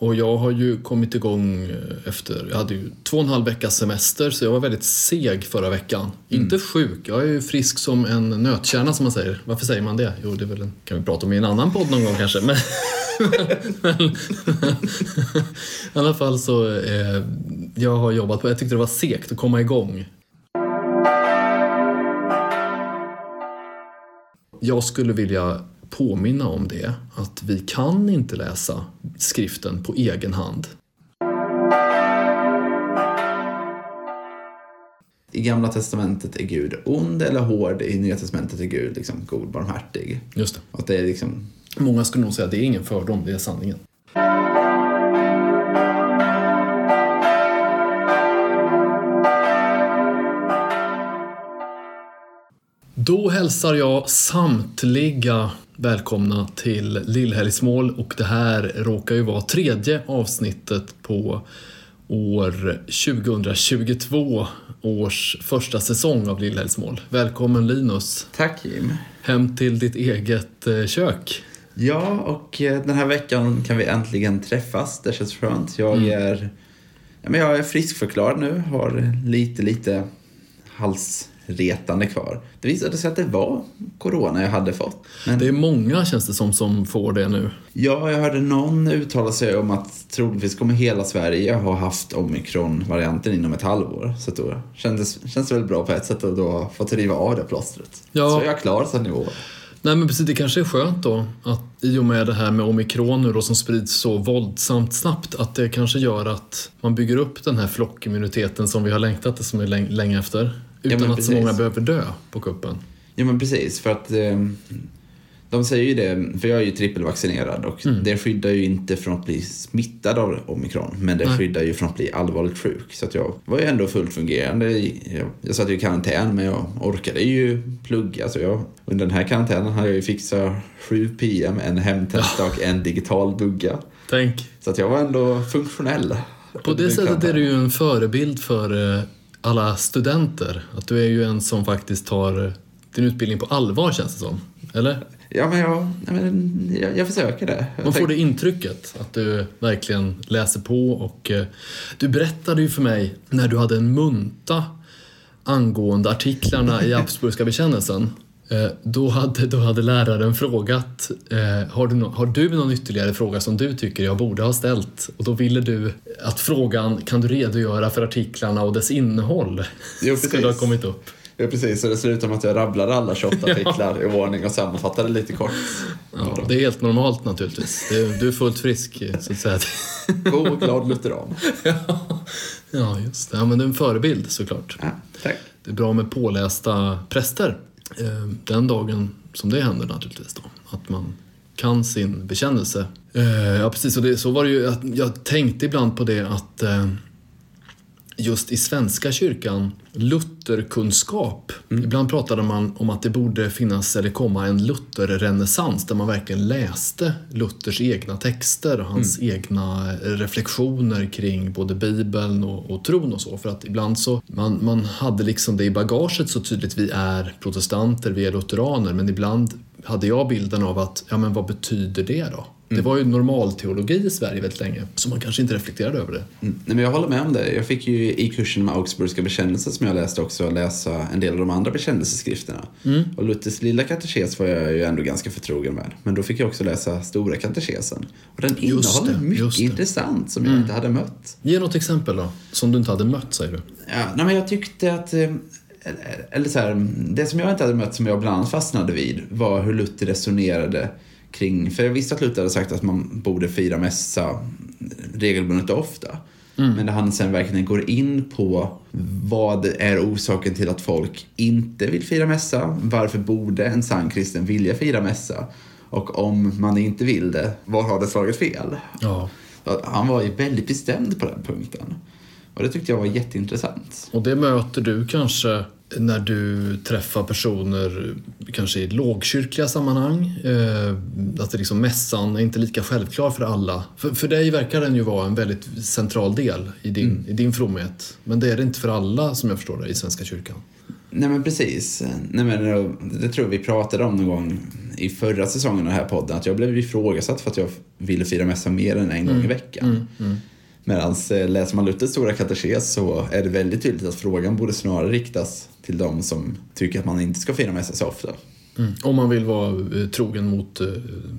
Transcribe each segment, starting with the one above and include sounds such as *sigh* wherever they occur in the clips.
Och jag har ju kommit igång eh, efter, jag hade ju två och en halv veckas semester så jag var väldigt seg förra veckan. Inte sjuk, jag är ju frisk som en nötkärna som man säger. Varför säger man det? Jo, det är väl en, kan vi prata om i en annan podd någon gång kanske. Men, *laughs* I alla fall så, eh, jag har jobbat på, jag tyckte det var segt att komma igång. Jag skulle vilja påminna om det, att vi kan inte läsa skriften på egen hand. I Gamla Testamentet är Gud ond eller hård, i Nya Testamentet är Gud liksom god, barmhärtig. Just det. Att det är liksom... Många skulle nog säga att det är ingen fördom, det är sanningen. Då hälsar jag samtliga välkomna till Lillhelgsmål och det här råkar ju vara tredje avsnittet på år 2022 års första säsong av Lillhelgsmål. Välkommen Linus, Tack Jim. hem till ditt eget eh, kök. Ja, och eh, den här veckan kan vi äntligen träffas. Det känns skönt. Jag är, ja, men jag är friskförklarad nu, har lite, lite halsretande kvar. Det visade sig att det var corona jag hade fått. Men Det är många känns det som som får det nu. ja, jag hörde någon uttala sig om att troligtvis kommer hela Sverige ha haft omikron-varianten inom ett halvår. Så då kändes, känns väl bra på ett sätt att då få riva av det plåstret. Ja. Så jag är klar i år. Nej men precis, det kanske är skönt då att i och med det här med omikron nu då som sprids så våldsamt snabbt att det kanske gör att man bygger upp den här flockimmuniteten som vi har längtat så länge, länge efter. Utan men att så många behöver dö på kuppen. Ja men precis, för att eh, de säger ju det, för jag är ju trippelvaccinerad och Mm. det skyddar ju inte från att bli smittad av omikron, men det Nej. skyddar ju från att bli allvarligt sjuk. Så att jag var ju ändå fullt fungerande. Jag, jag satt ju i karantän, men jag orkade ju plugga. Så jag, under den här karantänen har jag ju fixat 7 PM, en hemtenta och en digital bugga. Tänk, Så att jag var ändå funktionell. på det sättet är du ju en förebild för eh, alla studenter. Att du är ju en som faktiskt tar din utbildning på allvar känns det som. Eller? Ja, men jag, men jag, jag försöker det. Jag Man får det intrycket att du verkligen läser på och eh, du berättade ju för mig när du hade en munta angående artiklarna i *laughs* Habsburgska bekännelsen. Eh, då, hade, då hade läraren frågat eh, har, du no- har du någon ytterligare fråga som du tycker jag borde ha ställt? Och då ville du att frågan kan du redogöra för artiklarna och dess innehåll Jo, *laughs* skulle ha kommit upp. Ja, precis. Så det slutade med att jag rabblade alla 28 *laughs* artiklar i ordning och sammanfattade lite kort. Ja, det är helt normalt naturligtvis. Du, är fullt frisk så att säga. *laughs* God och glad lutheran. Ja, just det. Ja, men du är en förebild såklart. Ja, tack. Det är bra med pålästa präster. Eh, Den dagen som det händer naturligtvis då. Att man kan sin bekännelse. Eh, Ja precis, och det, så var det ju. Jag, Jag tänkte ibland på det att eh, just i Svenska kyrkan, Lutherkunskap. Ibland pratade man om att det borde finnas eller komma en Lutherrenässans där man verkligen läste Luthers egna texter och hans egna reflektioner kring både Bibeln och, och tron och så. För att ibland så, man, man hade liksom det i bagaget så tydligt, vi är protestanter, vi är lutheraner, men ibland hade jag bilden av att, ja men vad betyder det då? Det var ju normalteologi i Sverige väldigt länge, så man kanske inte reflekterade över det. Mm. Nej, men jag håller med om det. Jag fick ju i kursen med Augsburgska bekännelser som jag läste också läsa en del av de andra bekännelseskrifterna. Och Luthers lilla katekes var jag ju ändå ganska förtrogen med. Men då fick jag också läsa stora katekesen. Och den innehåller det, mycket intressant som jag inte hade mött. Ge något exempel då, som du inte hade mött säger du. Ja, nej, men jag tyckte att... eh, Eller så här, det som jag inte hade mött som jag bland annat fastnade vid var hur Luther resonerade kring... För att Luther hade sagt att man borde fira mässa regelbundet och ofta. Men när han sen verkligen går in på vad är orsaken till att folk inte vill fira mässa? Varför borde en sann kristen vilja fira mässa? Och om man inte vill det, var har det slagit fel? Ja. Han var ju väldigt bestämd på den punkten. Och det tyckte jag var jätteintressant. Och det möter du kanske när du träffar personer kanske i lågkyrkliga sammanhang. Eh, att det liksom mässan är inte lika självklar för alla. För, för dig verkar den ju vara en väldigt central del i din, i din fromhet. Men det är det inte för alla som jag förstår det i Svenska kyrkan. Nej men precis. Nej, men, det tror jag vi pratade om någon gång i förra säsongen av den här podden. Att jag blev ifrågasatt för att jag ville fira mässa mer än en gång i veckan. Mm, mm. Medan eh, läser man Luthers stora katekes så är det väldigt tydligt att frågan borde snarare riktas till de som tycker att man inte ska fira mässa så ofta. Mm. Om man vill vara eh, trogen mot eh,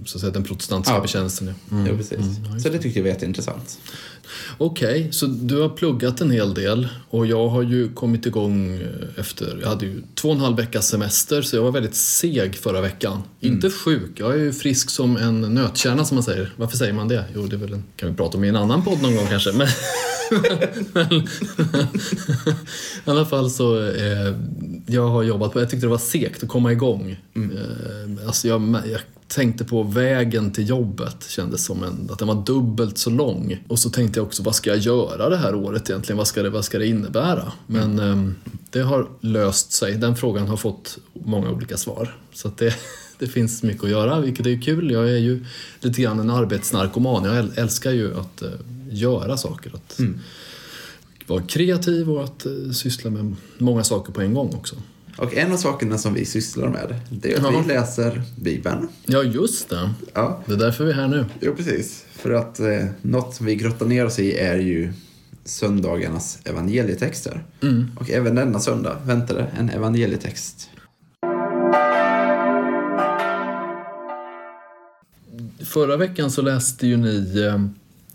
så att säga, den protestantiska Ja. bekännelsen. Ja, Mm. precis. Mm, ja, just så det tyckte jag var jätteintressant. Okej, så du har pluggat en hel del och jag har ju kommit igång eh, efter, jag hade ju två och en halv veckas semester så jag var väldigt seg förra veckan. Inte sjuk, jag är ju frisk som en nötkärna som man säger. Varför säger man det? Jo, det är väl en, kan vi prata om i en annan podd någon gång kanske. Men, *laughs* men, I alla fall så, eh, jag har jobbat på, jag tyckte det var segt att komma igång. Eh, alltså jag, jag tänkte på vägen till jobbet kändes som en, att den var dubbelt så lång. Och så tänkte jag också, vad ska jag göra det här året egentligen? Vad ska det, vad ska det innebära? Men ehm, det har löst sig. Den frågan har fått många olika svar. Så det, det finns mycket att göra, vilket är kul. Jag är ju lite grann en arbetsnarkoman. Jag äl- älskar ju att eh, göra saker. Att vara kreativ och att eh, syssla med många saker på en gång också. Och en av sakerna som vi sysslar med, det är att Ja. vi läser Bibeln. Ja, just det. Ja, Det är därför vi är här nu. jo precis. För att eh, något som vi grottar ner oss i är ju söndagarnas evangelietexter. Mm. Och även denna söndag väntade en evangelietext. Förra veckan så läste ju ni eh,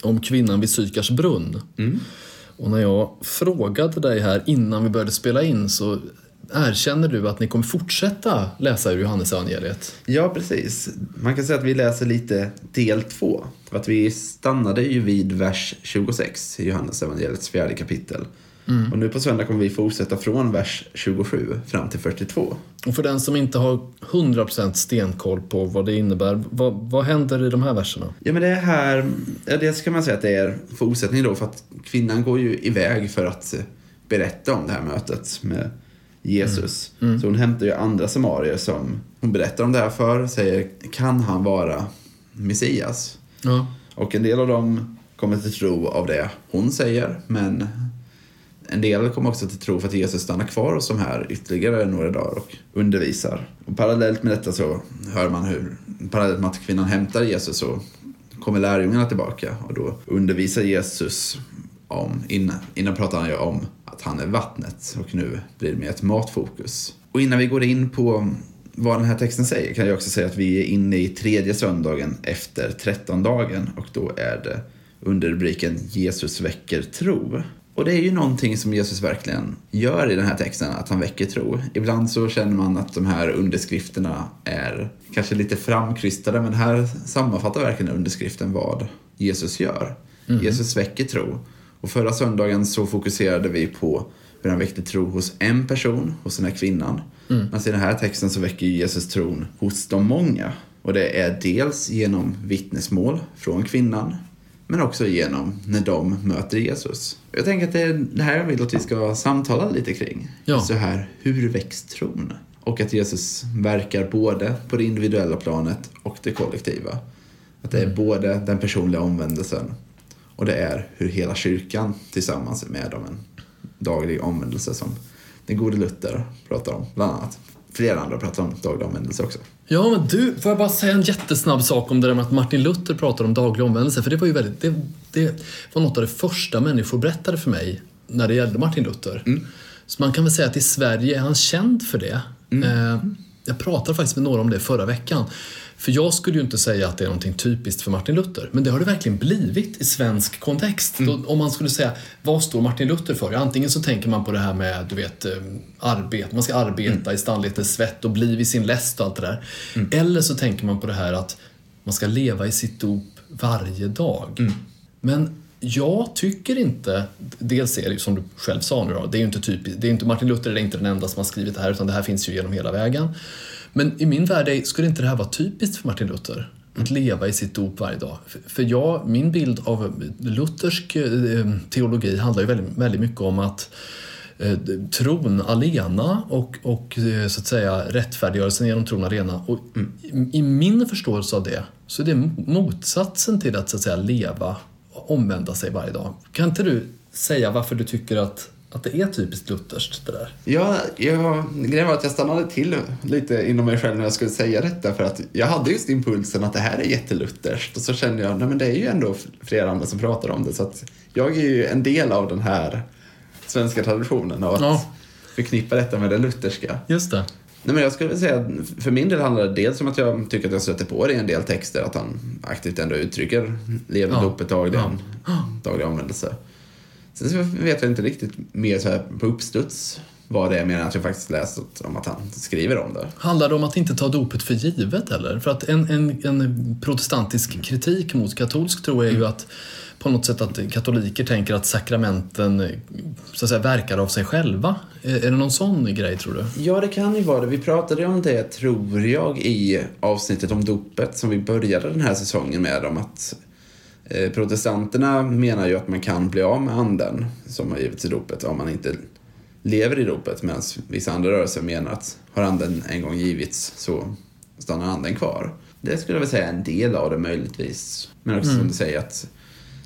om kvinnan vid Sykars brunn. Mm. Och när jag frågade dig här innan vi började spela in så erkänner du att ni kommer fortsätta läsa ur Johannes evangeliet. Ja, precis. Man kan säga att vi läser lite del två. För att vi stannade ju vid vers 26 i Johannes evangeliets fjärde kapitel. Och nu på söndag kommer vi fortsätta från vers 27 fram till 42. Och för den som inte har 100% stenkoll på vad det innebär, vad, vad händer i de här verserna? Ja, men det är här, ja, dels kan man säga att det är fortsättning då för att kvinnan går ju iväg för att eh, berätta om det här mötet med Jesus. Så hon hämtar ju andra samarier som hon berättar om det här för, säger kan han vara Messias? Ja. Och en del av dem kommer till tro av det hon säger, men en del kommer också till tro för att Jesus stannar kvar hos de här ytterligare några dagar och undervisar. Och parallellt med detta så hör man hur, parallellt med att kvinnan hämtar Jesus så kommer lärjungarna tillbaka och då undervisar Jesus om, innan, innan pratar han ju om att han är vattnet och nu blir det mer ett matfokus. Och innan vi går in på vad den här texten säger kan jag också säga att vi är inne i tredje söndagen efter trettondagen och då är det under rubriken Jesus väcker tro. Och det är ju någonting som Jesus verkligen gör i den här texten, att han väcker tro. Ibland så känner man att de här underskrifterna är kanske lite framkrystade, men här sammanfattar verkligen underskriften vad Jesus gör. Jesus väcker tro. Och förra söndagen så fokuserade vi på hur han väckte tro hos en person, hos den här kvinnan. Men i den här texten så väcker Jesus tron hos de många. Och det är dels genom vittnesmål från kvinnan, men också genom när de möter Jesus. Jag tänker att det är det här jag vill att vi ska samtala lite kring. Ja. Så här, hur väcks tron? Och att Jesus verkar både på det individuella planet och det kollektiva. Att det är både den personliga omvändelsen och det är hur hela kyrkan tillsammans är med om en daglig omvändelse som den gode Luther pratar om, bland annat. Flera andra pratar om daglig omvändelse också. Ja, men du, får jag bara säga en jättesnabb sak om det där med att Martin Luther pratar om daglig omvändelse? För det var ju väldigt, det, det var något av det första människor berättade för mig när det gällde Martin Luther. Så man kan väl säga att i Sverige är han känd för det. Eh, jag pratade faktiskt med några om det förra veckan. För jag skulle ju inte säga att det är någonting typiskt för Martin Luther. Men det har det verkligen blivit i svensk kontext. Då, om man skulle säga, vad står Martin Luther för? Antingen så tänker man på det här med, du vet, eh, arbete. Man ska arbeta i stannlighetens svett och bli vid sin läst och allt det där. Eller så tänker man på det här att man ska leva i sitt dop varje dag. Men jag tycker inte, dels är det ju som du själv sa nu då, det är ju inte typiskt, det är inte Martin Luther är inte den enda som har skrivit det här utan det här finns ju genom hela vägen. Men i min värld är- skulle inte det här vara typiskt för Martin Luther? Att leva i sitt dop varje dag. För- jag, min bild av luthersk eh, teologi handlar ju väldigt, väldigt mycket om att eh, tron alena och, och eh, så att säga rättfärdiggörelsen genom tron alena. Och i, I min förståelse av det så är det motsatsen till att, så att säga, leva och omvända sig varje dag. Kan inte du säga varför du tycker att, Att det är typiskt lutherskt det där. Ja, jag, grejen var att jag stannade till lite inom mig själv när jag skulle säga detta för att jag hade just impulsen att det här är jättelutherskt och så kände jag, nej men det är ju ändå flera andra som pratar om det så att jag är ju en del av den här svenska traditionen av att Ja. förknippa detta med det lutherska. Just det. Nej, men jag skulle säga att för min del handlar det dels om att jag tycker att jag stöter på det i en del texter, att han aktivt ändå uttrycker lev Ja. dopet dagligen, daglig omvändelse. Sen vet jag inte riktigt mer så här på uppstuds vad det är mer än att jag faktiskt läst om att han skriver om det. Handlar det om att inte ta dopet för givet eller? För att en, en, en protestantisk kritik mot katolsk tro är ju att på något sätt att katoliker tänker att sakramenten så att säga, verkar av sig själva. Är, är det någon sån grej tror du? Ja, det kan ju vara det. Vi pratade om det, tror jag, i avsnittet om dopet som vi började den här säsongen med. Om att protestanterna menar ju att man kan bli av med anden som har givits i dopet om man inte lever i dopet. Medan vissa andra rörelser menar att har anden en gång givits så stannar anden kvar. Det skulle jag väl säga är en del av det möjligtvis. Men också som du säger att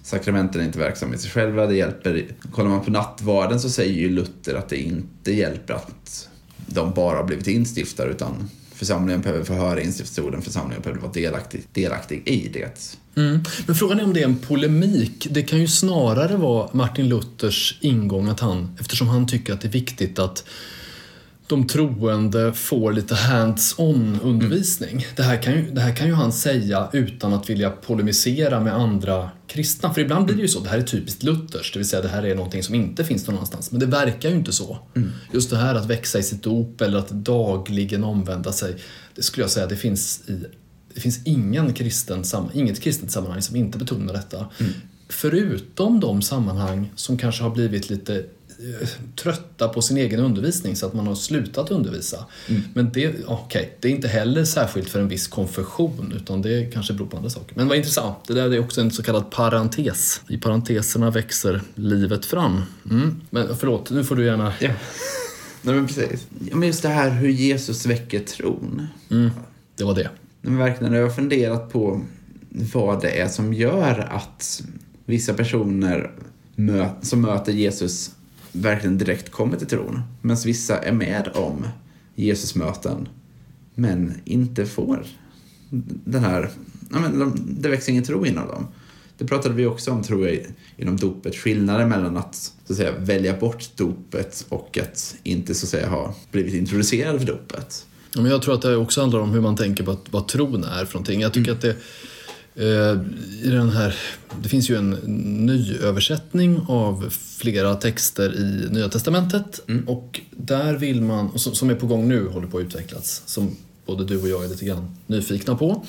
sakramenten är inte verksamma i sig själva. Det hjälper, kollar man på nattvarden så säger ju Luther att det inte hjälper att de bara har blivit instiftare utan församlingen behöver få höra instiftsorden, församlingen behöver vara delaktig, delaktig i det. Mm. Men frågan är om det är en polemik. Det kan ju snarare vara Martin Luthers ingång att han, eftersom han tycker att det är viktigt att de troende får lite hands-on undervisning. Det, här kan ju, det här kan ju han säga utan att vilja polemisera med andra kristna. För ibland blir det ju så, det här är typiskt Luthers, det vill säga det här är någonting som inte finns någon annanstans. Men det verkar ju inte så. Just det här att växa i sitt dop eller att dagligen omvända sig, det skulle jag säga, det finns i det finns ingen kristen, inget kristet sammanhang som inte betonar detta. Förutom de sammanhang som kanske har blivit lite eh, trötta på sin egen undervisning så att man har slutat undervisa. Men det, okej, det är inte heller särskilt för en viss konfession utan det kanske beror på andra saker. Men vad intressant, det där är också en så kallad parentes. I parenteserna växer livet fram. Mm. Men förlåt, nu får du gärna... Ja. Nej men precis. Men just det här hur Jesus väcker tron. Mm, det var det. Men verkligen, jag har funderat på vad det är som gör att vissa personer mö- som möter Jesus verkligen direkt kommer till tron. Medan vissa är med om Jesusmöten men inte får den här... Ja, men de, det växer ingen tro inom dem. Det pratade vi också om, tror jag, inom dopet. Skillnaden mellan att, så att säga, välja bort dopet och att inte så att säga, ha blivit introducerad för dopet. Ja, men jag tror att det också handlar om hur man tänker på vad tron är för någonting. Jag tycker att det eh, i den här, det finns ju en ny översättning av flera texter i Nya Testamentet och där vill man, som, är på gång nu, håller på att utvecklas, som både du och jag är lite grann nyfikna på.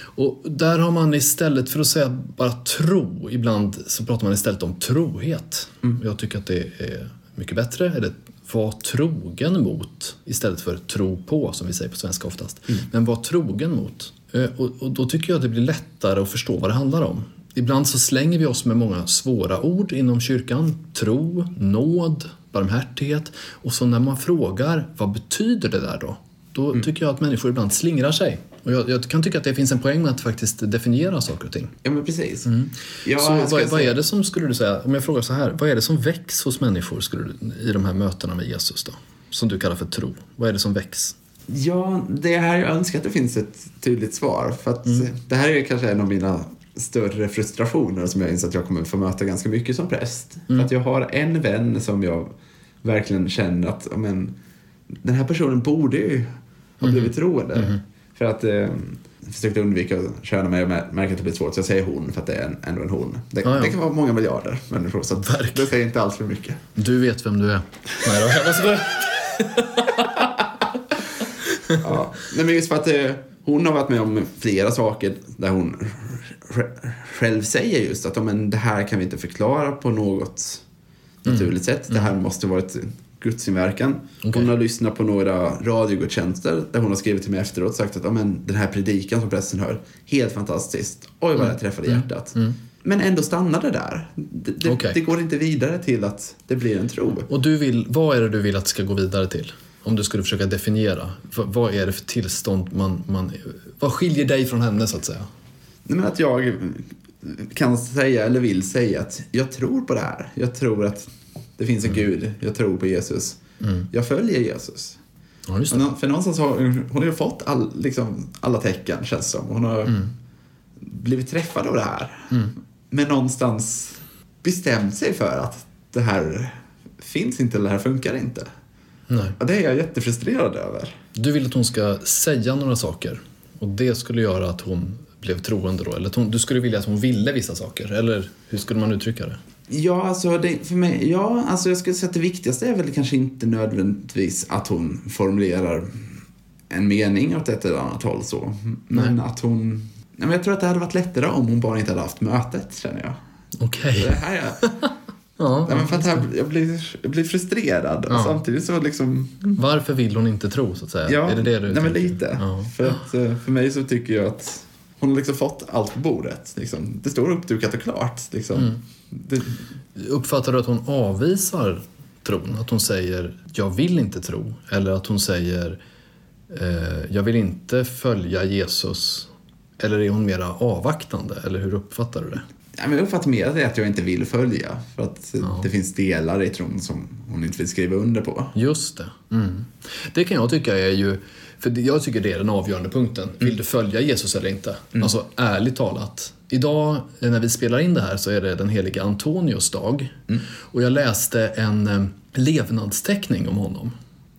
Och där har man istället för att säga bara tro, ibland så pratar man istället om trohet. Jag tycker att det är mycket bättre, eller var trogen mot istället för tro på som vi säger på svenska oftast. Men var trogen mot. Eh, Och, och då tycker jag att det blir lättare att förstå vad det handlar om. Ibland så slänger vi oss med många svåra ord inom kyrkan. Tro, nåd, barmhärtighet. Och så när man frågar vad betyder det där då? Då tycker jag att människor ibland slingrar sig. Och jag, jag kan tycka att det finns en poäng med att faktiskt definiera saker och ting. Ja, men precis. Ja, så vad, vad är det som, skulle du säga, om jag frågar så här, vad är det som väcks hos människor skulle du, i de här mötena med Jesus då? Som du kallar för tro. Vad är det som väcks? Ja, det är här jag önskar att det finns ett tydligt svar. För att det här är kanske en av mina större frustrationer som jag inser att jag kommer få möta ganska mycket som präst. För att jag har en vän som jag verkligen känner att men, den här personen borde ju ha blivit troende. För att eh, jag försökte undvika att köna mig och mär- märker att det blir svårt så jag säger hon för att det är en, ändå en hon. Det, Ja, ja. det kan vara många miljarder människor så det säger inte alls för mycket. Du vet vem du är. Nej, då, jag *laughs* måste- Ja. Nej, men just för att eh, hon har varit med om flera saker där hon sj- själv säger just att men det här kan vi inte förklara på något naturligt sätt. Det här måste vara ett gudsinverkan. Okej. Hon har lyssnat på några radiogudstjänster där hon har skrivit till mig efteråt och sagt att men den här predikan som prästen hör, helt fantastiskt. Oj vad jag träffade hjärtat. Men ändå stannar det där. Det, det, Okej. det går inte vidare till att det blir en tro. Och du vill, vad är det du vill att det ska gå vidare till? Om du skulle försöka definiera. Vad är det för tillstånd man, man... Vad skiljer dig från henne så att säga? Nej, men att jag kan säga eller vill säga att jag tror på det här. Jag tror att Det finns en Gud, jag tror på Jesus. Jag följer Jesus. Ja, just det. För någonstans har hon, har ju fått all, liksom, alla tecken, känns det som. Hon har blivit träffad av det här. Men någonstans bestämt sig för att det här finns inte, eller det här funkar inte. Nej. Och det är jag jättefrustrerad över. Du vill att hon ska säga några saker och det skulle göra att hon blev troende då? Eller hon, du skulle vilja att hon ville vissa saker? Eller hur skulle man uttrycka det? Ja, alltså det, för mig, ja, alltså jag skulle säga att det viktigaste är väl kanske inte nödvändigtvis att hon formulerar en mening åt ett eller annat håll så. Men att hon... Nej, men jag tror att det hade varit lättare om hon bara inte hade haft mötet, känner jag. Okej. Det här är... *laughs* Ja, Nej, men för att här, jag, blir, jag blir frustrerad och Ja. samtidigt så liksom... Varför vill hon inte tro, så att säga? Ja, är det det du nej, men lite. Ja. För, att, eh, för mig så tycker jag att hon har liksom fått allt på bordet. Liksom. Det står uppdukat och klart. Liksom. Mm. Det, Uppfattar du att hon avvisar tron? Att hon säger “jag vill inte tro” eller att hon säger eh, “jag vill inte följa Jesus” eller är hon mera avvaktande? Eller hur uppfattar du det? Jag uppfattar mer att det att jag inte vill följa. För att Ja. det finns delar i tron som hon inte vill skriva under på. Just det. Mm. Det kan jag tycka är ju, för jag tycker det är den avgörande punkten. Vill du följa Jesus eller inte? Alltså ärligt talat. Idag eh, när vi spelar in det här så är det den helige Antonius dag. Och jag läste en eh, levnadsteckning om honom.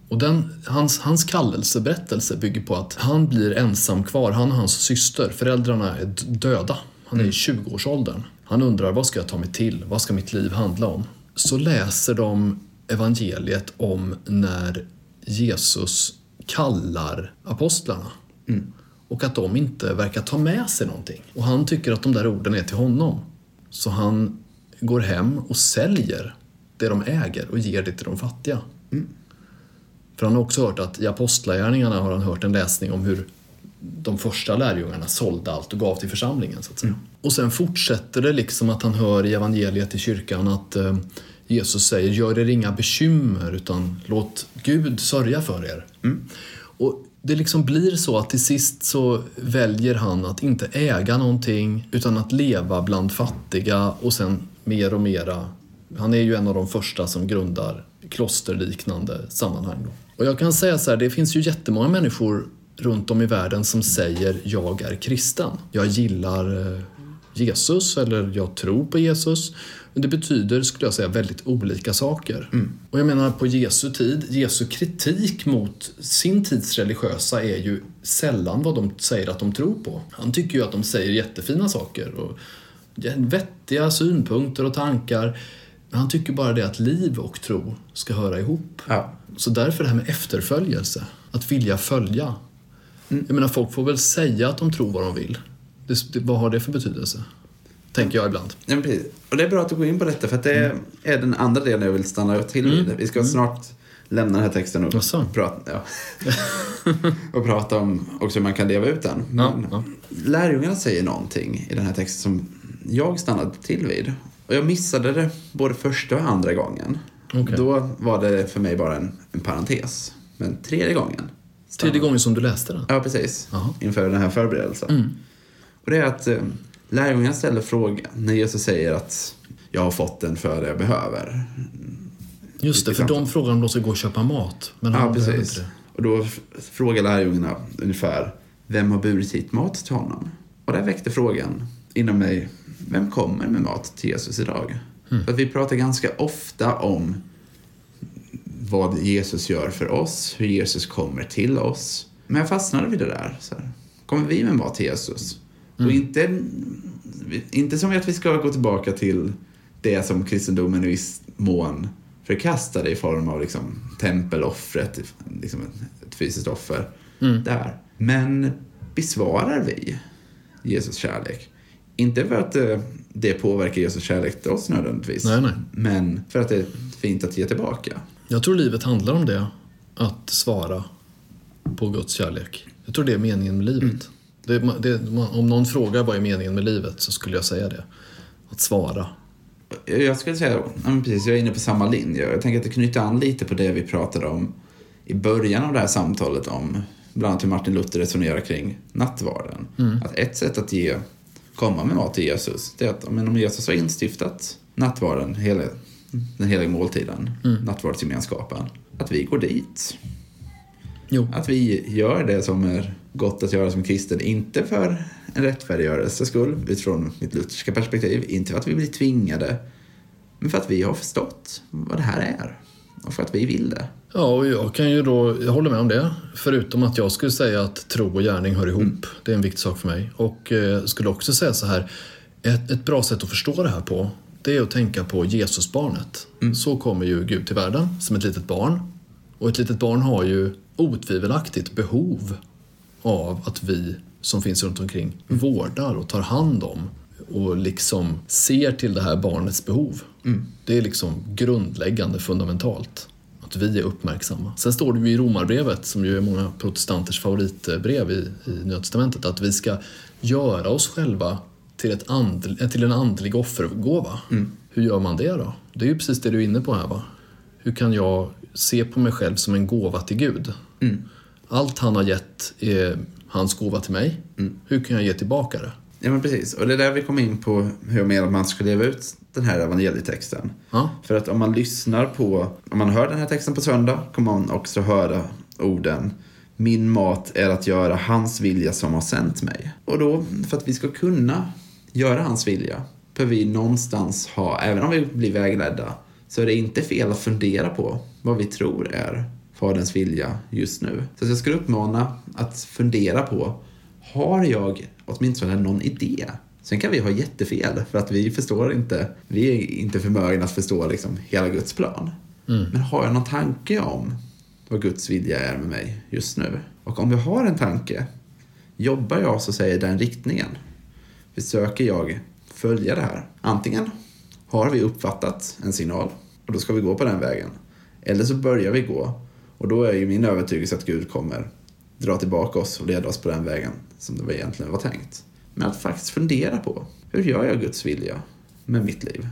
Och den, hans, hans kallelseberättelse bygger på att han blir ensam kvar. Han och hans syster, föräldrarna är döda. Han är i 20-årsåldern. Han undrar vad ska jag ta mig till? Vad ska mitt liv handla om? Så läser de evangeliet om när Jesus kallar apostlarna. Och att de inte verkar ta med sig någonting. Och han tycker att de där orden är till honom. Så han går hem och säljer det de äger och ger det till de fattiga. För han har också hört att i Apostlagärningarna har han hört en läsning om hur de första lärjungarna sålde allt och gav till församlingen. Så att säga. Och sen fortsätter det liksom att han hör i evangeliet i kyrkan att eh, Jesus säger gör er inga bekymmer utan låt Gud sörja för er. Och det liksom blir så att till sist så väljer han att inte äga någonting utan att leva bland fattiga och sen mer och mera. Han är ju en av de första som grundar klosterliknande sammanhang. Då. Och jag kan säga så här, det finns ju jättemånga människor runt om i världen som säger jag är kristen. Jag gillar eh, Jesus eller jag tror på Jesus. Det betyder, skulle jag säga, väldigt olika saker. Och jag menar på Jesu tid, Jesu kritik mot sin tids religiösa är ju sällan vad de säger att de tror på. Han tycker ju att de säger jättefina saker och vettiga synpunkter och tankar. Men han tycker bara det att liv och tro ska höra ihop. Ja. Så därför det här med efterföljelse, att vilja följa. Jag menar, folk får väl säga att de tror vad de vill. Det, det, vad har det för betydelse? Tänker jag ibland. Ja, precis. Och det är bra att du går in på detta för att det är den andra delen jag vill stanna till vid. Vi ska snart lämna den här texten och prata, ja. *laughs* och prata om också hur man kan leva ut den. Ja, ja. Lärjungarna säger någonting i den här texten som jag stannade till vid. Och jag missade det både första och andra gången. Okej. Då var det för mig bara en, en parentes. Men tredje gången. Tredje gången som du läste den? Ja, precis. Jaha. Inför den här förberedelsen. Och det är att eh, lärjungarna ställer frågan när Jesus säger att jag har fått den för det jag behöver. Just det, för de frågar om de ska gå och köpa mat. Men Ja, precis. det. Och då frågar lärjungarna ungefär vem har burit hit mat till honom? Och där väckte frågan inom mig, vem kommer med mat till Jesus idag? För att vi pratar ganska ofta om vad Jesus gör för oss, hur Jesus kommer till oss. Men jag fastnade vid det där. Så här. Kommer vi med mat till Jesus? Och inte, inte som att vi ska gå tillbaka till det som kristendomen i viss mån förkastade i form av liksom, tempeloffret, liksom ett, fysiskt offer. Där. Men besvarar vi Jesus kärlek? Inte för att eh, det påverkar Jesus kärlek till oss nödvändigtvis. Nej, nej. Men för att det är fint att ge tillbaka. Jag tror livet handlar om det. Att svara på Guds kärlek. Jag tror det är meningen med livet. Det, det, om någon frågar vad är meningen med livet så skulle jag säga det. Att svara. Jag skulle säga, precis, jag är inne på samma linje. Jag tänker att det knyter an lite på det vi pratade om i början av det här samtalet om bland annat hur Martin Luther resonerar kring nattvarden. Att ett sätt att ge, komma med mat till Jesus, det är att men om Jesus har instiftat nattvarden, hela den heliga måltiden, Mm. nattvardsgemenskapen, att vi går dit. Jo. Att vi gör det som är gott att göra som kristen, inte för en rättfärdiggörelses skull utifrån mitt lutherska perspektiv, inte för att vi blir tvingade, men för att vi har förstått vad det här är och för att vi vill det. Ja, och jag kan ju då, jag håller med om det. Förutom att jag skulle säga att tro och gärning hör ihop. Det är en viktig sak för mig. Och eh, skulle också säga så här, ett, ett bra sätt att förstå det här på, det är att tänka på Jesusbarnet. Så kommer ju Gud till världen som ett litet barn. Och ett litet barn har ju otvivelaktigt behov av att vi som finns runt omkring vårdar och tar hand om och liksom ser till det här barnets behov. Det är liksom grundläggande, fundamentalt. Att vi är uppmärksamma. Sen står det ju i Romarbrevet, som ju är många protestanters favoritbrev i, i Nya Testamentet, att vi ska göra oss själva till, ett and, till en andlig offergåva. Hur gör man det då? Det är ju precis det du är inne på här va? Hur kan jag se på mig själv som en gåva till Gud? Allt han har gett är hans gåva till mig. Hur kan jag ge tillbaka det? Ja men precis, och det är där vi kommer in på hur jag menar att man ska leva ut den här evangelietexten. Ja, För att om man lyssnar på, om man hör den här texten på söndag kommer man också höra orden Min mat är att göra hans vilja som har sänt mig. Och då, för att vi ska kunna göra hans vilja, behöver vi någonstans ha, även om vi blir vägledda, så är det inte fel att fundera på vad vi tror är Faderns vilja just nu. Så jag skulle uppmana att fundera på, har jag åtminstone någon idé? Sen kan vi ha jättefel för att vi förstår inte, vi är inte förmögna att förstå liksom hela Guds plan. Men har jag någon tanke om vad Guds vilja är med mig just nu? Och om jag har en tanke, jobbar jag så i den riktningen? Försöker jag följa det här? Antingen har vi uppfattat en signal och då ska vi gå på den vägen. Eller så börjar vi gå och då är ju min övertygelse att Gud kommer dra tillbaka oss och leda oss på den vägen som det egentligen var tänkt. Men att faktiskt fundera på, hur gör jag Guds vilja med mitt liv?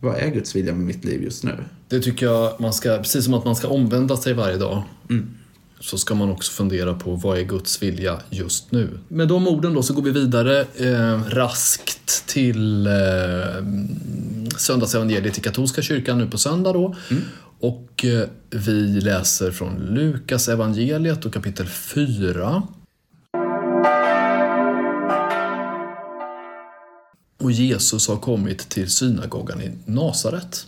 Vad är Guds vilja med mitt liv just nu? det tycker jag man ska, precis som att man ska omvända sig varje dag. Så ska man också fundera på vad är Guds vilja just nu. Med de orden då så går vi vidare eh, raskt till eh, söndagsevangeliet i katolska kyrkan nu på söndag då. Och eh, vi läser från Lukas evangeliet och kapitel 4. Och Jesus har kommit till synagogan i Nasaret.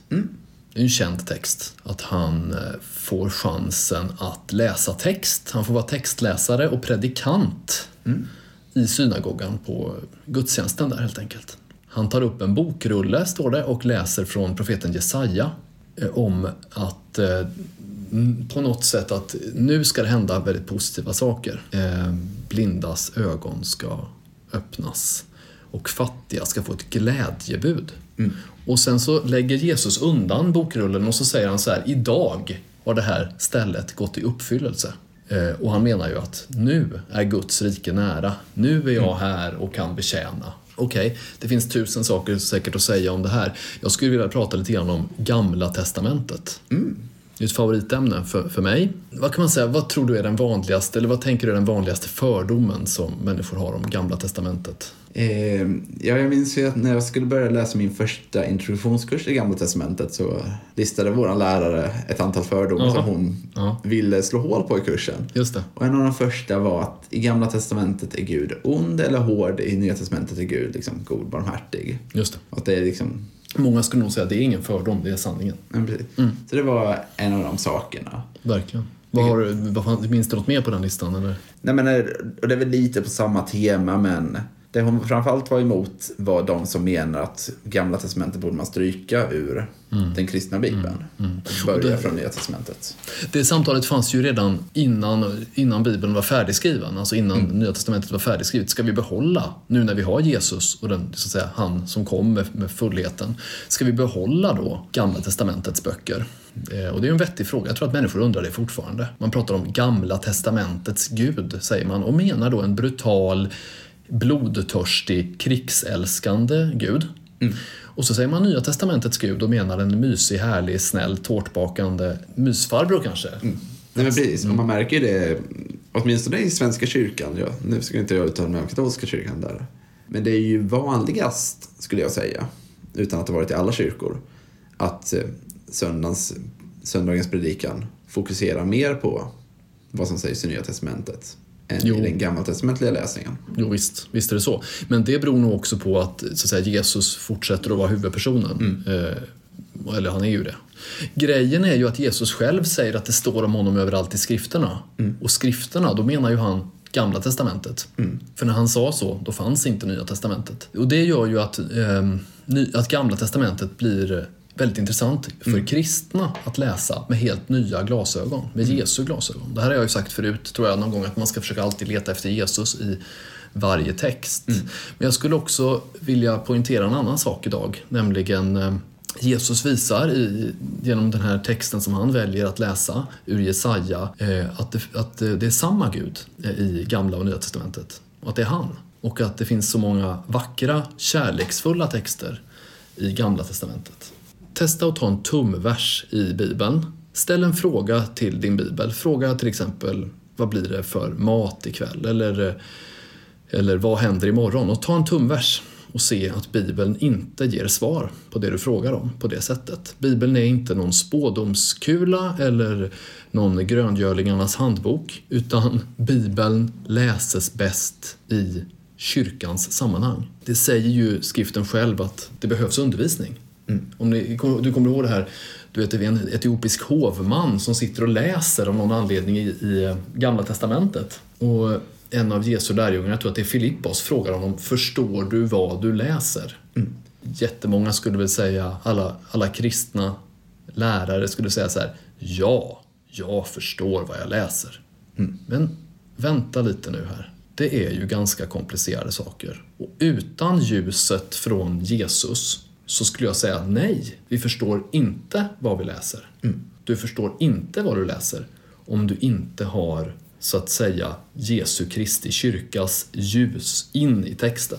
Det är en känd text. Att han eh, får chansen att läsa text. Han får vara textläsare och predikant i synagogan på gudstjänsten där helt enkelt. Han tar upp en bokrulle, står det, och läser från profeten Jesaja om att eh, mm, på något sätt att nu ska det hända väldigt positiva saker. Eh, blindas ögon ska öppnas och fattiga ska få ett glädjebud. Och sen så lägger Jesus undan bokrullen och så säger han så här, idag har det här stället gått i uppfyllelse. Eh, och han menar ju att nu är Guds rike nära. Nu är jag här och kan betjäna. Okej, det finns tusen saker säkert att säga om det här. Jag skulle vilja prata lite grann om Gamla Testamentet. Mm ett favoritämne för, för mig. Vad kan man säga, vad tror du är den vanligaste, eller vad tänker du är den vanligaste fördomen som människor har om Gamla Testamentet? Eh, ja, jag minns ju att när jag skulle börja läsa min första introduktionskurs i Gamla Testamentet så listade vår lärare ett antal fördomar som hon Ja. ville slå hål på i kursen. Just det. Och en av de första var att i Gamla Testamentet är Gud ond eller hård, i Nya Testamentet är Gud liksom god, barmhärtig. Just det. Och att det är liksom Många skulle nog säga att det är ingen fördom, det är sanningen. Mm. Så det var en av de sakerna. Verkligen. Vad har, vad minns du något mer på den listan? Eller? Nej, men, eh, och det är väl lite på samma tema, men det hon framförallt var emot var de som menar att Gamla Testamentet borde man stryka ur den kristna bibeln. Och börja Och det- från Nya Testamentet. Det samtalet fanns ju redan innan, innan Bibeln var färdigskriven, alltså innan Nya Testamentet var färdigskrivet. Ska vi behålla, nu när vi har Jesus och den, så att säga, han som kom med, med fullheten, ska vi behålla då Gamla Testamentets böcker? Eh, och det är en vettig fråga, jag tror att människor undrar det fortfarande. Man pratar om Gamla Testamentets Gud, säger man, och menar då en brutal, blodtörstig, krigsälskande Gud. Och så säger man Nya Testamentets Gud och menar en mysig, härlig, snäll, tårtbakande mysfarbror kanske. Nej, men precis. Och man märker ju det, åtminstone i Svenska kyrkan. Ja, nu ska inte jag uttala mig om katolska kyrkan där. Men det är ju vanligast, skulle jag säga, utan att ha varit i alla kyrkor, att eh, söndagens, söndagens predikan fokuserar mer på vad som sägs i Nya Testamentet Jo. i den gammaltestamentliga läsningen. Jo, visst, visst är det så. Men det beror nog också på att, så att säga, Jesus fortsätter att vara huvudpersonen. Eh, eller han är ju det. Grejen är ju att Jesus själv säger att det står om honom överallt i skrifterna. Och skrifterna, då menar ju han Gamla Testamentet. För när han sa så, då fanns inte Nya Testamentet. Och det gör ju att, ny, att Gamla Testamentet blir väldigt intressant för kristna att läsa med helt nya glasögon, med Jesu glasögon. Det här har jag ju sagt förut, tror jag, någon gång att man ska försöka alltid leta efter Jesus i varje text. Men jag skulle också vilja poängtera en annan sak idag, nämligen eh, Jesus visar i, genom den här texten som han väljer att läsa ur Jesaja eh, att, det, att det är samma Gud eh, i Gamla och Nya Testamentet. Och att det är han. Och att det finns så många vackra, kärleksfulla texter i Gamla Testamentet. Testa att ta en tumvers i Bibeln. Ställ en fråga till din bibel. Fråga till exempel vad blir det för mat ikväll? Eller, eller vad händer imorgon? Och ta en tumvers och se att Bibeln inte ger svar på det du frågar om på det sättet. Bibeln är inte någon spådomskula eller någon gröngölingarnas handbok utan Bibeln läses bäst i kyrkans sammanhang. Det säger ju skriften själv att det behövs undervisning. Om ni, du kommer ihåg det här, du vet, det är en etiopisk hovman som sitter och läser av någon anledning i, i Gamla Testamentet. Och en av Jesu lärjungar, jag tror att det är Filippos, frågar honom Förstår du vad du läser? Jättemånga skulle väl säga, alla, alla kristna lärare skulle säga så här Ja, jag förstår vad jag läser. Men vänta lite nu här. Det är ju ganska komplicerade saker. Och utan ljuset från Jesus så skulle jag säga nej, vi förstår inte vad vi läser. Du förstår inte vad du läser om du inte har så att säga Jesu Kristi kyrkas ljus in i texten.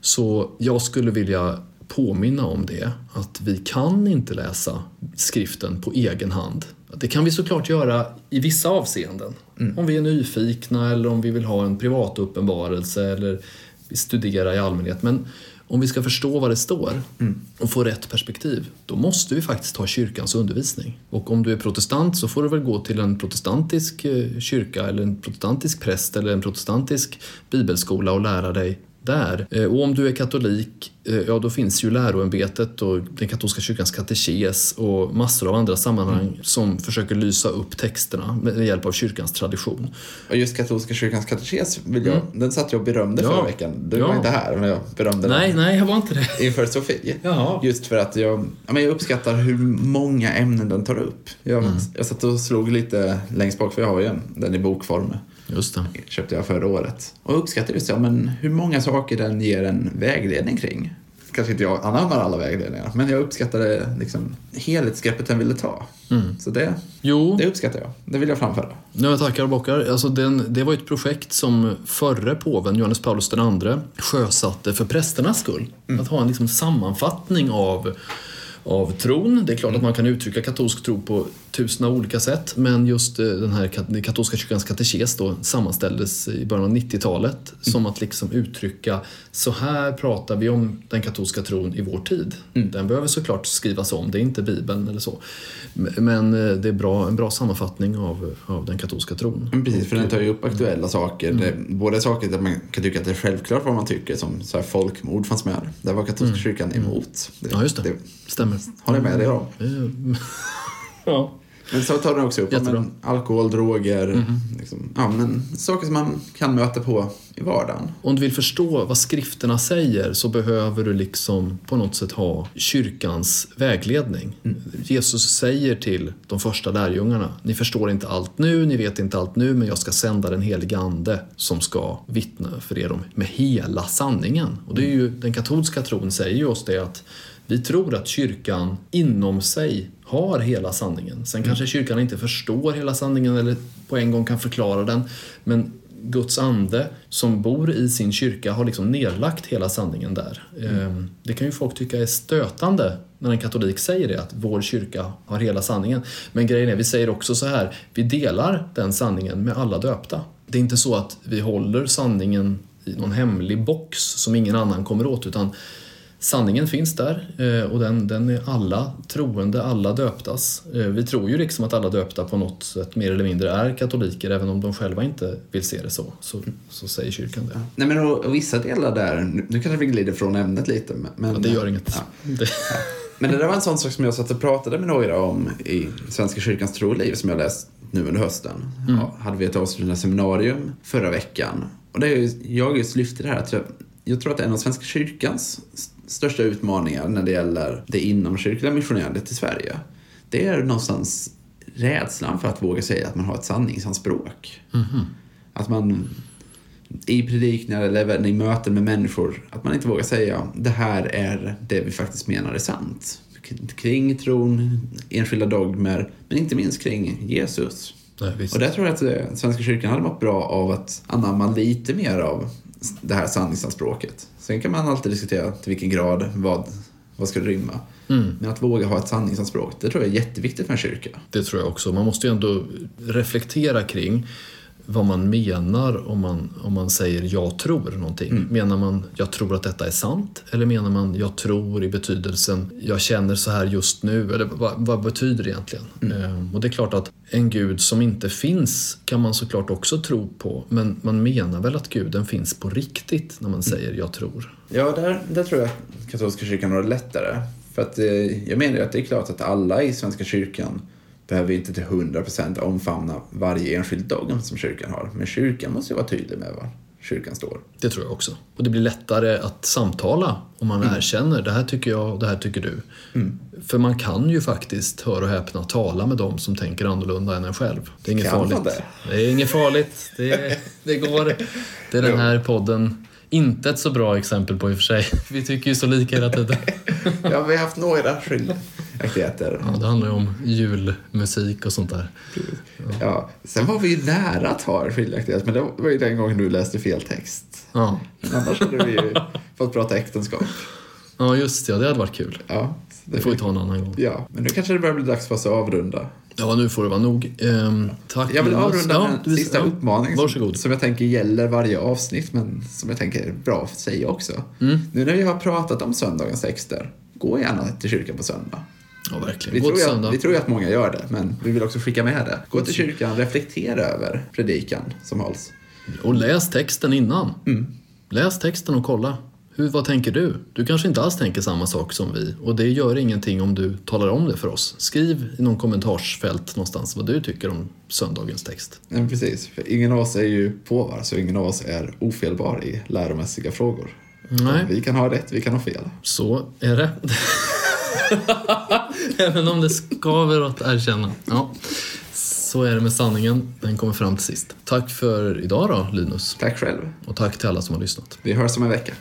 Så jag skulle vilja påminna om det, att vi kan inte läsa skriften på egen hand. Det kan vi såklart göra i vissa avseenden. Om vi är nyfikna eller om vi vill ha en privat uppenbarelse eller vi studerar i allmänhet. Men om vi ska förstå vad det står och få rätt perspektiv, då måste vi faktiskt ha kyrkans undervisning. Och om du är protestant så får du väl gå till en protestantisk eh, kyrka eller en protestantisk präst eller en protestantisk bibelskola och lära dig där. Eh, Och om du är katolik, eh, ja då finns ju läroämbetet och den katolska kyrkans katekes och massor av andra sammanhang som försöker lysa upp texterna med hjälp av kyrkans tradition. Och just katolska kyrkans katekes, vill jag, den satt jag och berömde Ja. förra veckan. Du Ja. var inte här, men jag berömde Nej, den nej, jag var inte det. *laughs* inför Sofie. Jaha. Just för att jag, men jag uppskattar hur många ämnen den tar upp. Jag, Mm. jag satt och slog lite längst bak, för jag har ju en, den i bokform. Just det. köpte jag förra året. Och uppskattar just ja, men hur många saker den ger en vägledning kring. Kanske inte jag anammar alla vägledningar, men jag uppskattade liksom helhetsgreppet den ville ta. Så det, Jo, det uppskattar jag. Det vill jag framföra. Ja, jag tackar och bockar. Alltså den, det var ett projekt som förre påven, Johannes Paulus II, sjösatte för prästernas skull. Att ha en liksom sammanfattning av, av tron. Det är klart att man kan uttrycka katolsk tro på tusen olika sätt, men just eh, den här katolska kyrkans katekes då sammanställdes i början av 90-talet som att liksom uttrycka så här pratar vi om den katolska tron i vår tid. Den behöver såklart skrivas om, det är inte Bibeln eller så. Men eh, det är bra, en bra sammanfattning av, av den katolska tron. Men precis, för den tar ju upp aktuella saker. Det, både saker där man kan tycka att det är självklart vad man tycker, som så här folkmord fanns med. Där var katolska kyrkan emot. Det, Ja, just det. Stämmer. håller med dig om. Eh, *laughs* Ja. Men så tar den också upp Jättebra. Men, alkohol, droger, liksom, ja, men, saker som man kan möta på i vardagen. Om du vill förstå vad skrifterna säger så behöver du liksom på något sätt ha kyrkans vägledning. Jesus säger till de första lärjungarna, ni förstår inte allt nu, ni vet inte allt nu, men jag ska sända den helige Ande som ska vittna för er om med hela sanningen. Och det är ju, den katolska tron säger ju oss det att vi tror att kyrkan inom sig har hela sanningen. Sen kanske kyrkan inte förstår hela sanningen eller på en gång kan förklara den. Men Guds ande som bor i sin kyrka har liksom nedlagt hela sanningen där. Ehm, Det kan ju folk tycka är stötande när en katolik säger det, att vår kyrka har hela sanningen. Men grejen är, vi säger också så här, vi delar den sanningen med alla döpta. Det är inte så att vi håller sanningen i någon hemlig box som ingen annan kommer åt, utan sanningen finns där eh, och den, den är alla troende, alla döptas. Eh, vi tror ju liksom att alla döpta på något sätt mer eller mindre är katoliker även om de själva inte vill se det så. Så, så säger kyrkan det. Nej, men och, och vissa delar där, nu kanske vi glider från ämnet lite. men- Ja, det gör inget. Ja. *laughs* Det, Men det där var en sån sak som jag satt och pratade med några om i Svenska kyrkans tro och liv som jag läst nu under hösten. Ja, hade vi ett avslutande seminarium förra veckan. Och det är ju, jag just lyfte det här att jag, jag tror att en av Svenska kyrkans största utmaningar när det gäller det inomkyrkliga missionerandet i Sverige, det är någonstans rädslan för att våga säga att man har ett sanningsanspråk. Att man i predikningar eller i möten med människor, att man inte vågar säga det här är det vi faktiskt menar är sant. Kring tron, enskilda dogmer, men inte minst kring Jesus. visst. Och där tror jag att eh, Svenska kyrkan hade mått bra av att anamma lite mer av det här sanningsanspråket. Sen kan man alltid diskutera till vilken grad, vad, vad ska det rymma. Men att våga ha ett sanningsanspråk, det tror jag är jätteviktigt för en kyrka. Det tror jag också. Man måste ju ändå reflektera kring vad man menar om man, om man säger jag tror någonting. Menar man jag tror att detta är sant? Eller menar man jag tror i betydelsen jag känner så här just nu? Eller vad, vad betyder det egentligen? Ehm, och det är klart att en gud som inte finns kan man såklart också tro på. Men man menar väl att guden finns på riktigt när man säger jag tror. Ja, där, där tror jag katolska kyrkan har det lättare. För att eh, jag menar ju att det är klart att alla i Svenska kyrkan behöver inte till 100% omfamna varje enskild dogm som kyrkan har. Men kyrkan måste ju vara tydlig med var kyrkan står. Det tror jag också. Och det blir lättare att samtala om man erkänner det här tycker jag och det här tycker du. För man kan ju faktiskt, hör och häpna, tala med dem som tänker annorlunda än en själv. Det är inget Kan farligt. det? Det är inget farligt. Det, det går. Det är den här podden inte ett så bra exempel på i och för sig. Vi tycker ju så lika hela tiden. *laughs* Ja, vi har haft några skiljaktigheter. Ja, det handlar ju om julmusik och sånt där. Ja, sen var vi ju nära att ha en skiljaktighet, men det var ju den gången du läste fel text. Ja, annars hade vi ju *laughs* fått prata äktenskap. ja just det. Ja, det hade varit kul. Ja, Det det får vi ta en annan gång. Ja, men nu kanske det börjar bli dags för oss att avrunda. Ja, nu får det vara nog. Ehm, tack Jag vill avrunda Ja, med en sista ja, uppmaning som, som jag tänker gäller varje avsnitt, men som jag tänker är bra att säga också. Mm. Nu när vi har pratat om söndagens texter, gå gärna till kyrkan på söndag. Ja, verkligen. Vi tror, ju vi tror ju att många gör det, men vi vill också skicka med det. Gå till kyrkan, reflektera över predikan som hålls. Och läs texten innan. Läs texten och kolla. Hur, vad tänker du? Du kanske inte alls tänker samma sak som vi och det gör ingenting om du talar om det för oss. Skriv i någon kommentarsfält någonstans vad du tycker om söndagens text. Men precis, för ingen av oss är ju påvar, så ingen av oss är ofelbar i läromässiga frågor. Nej. Vi kan ha rätt, vi kan ha fel. Så är det. *laughs* *laughs* Även om det skaver att erkänna. Ja. Så är det med sanningen. Den kommer fram till sist. Tack för idag då, Linus. Tack själv. Och tack till alla som har lyssnat. Vi hörs om en vecka.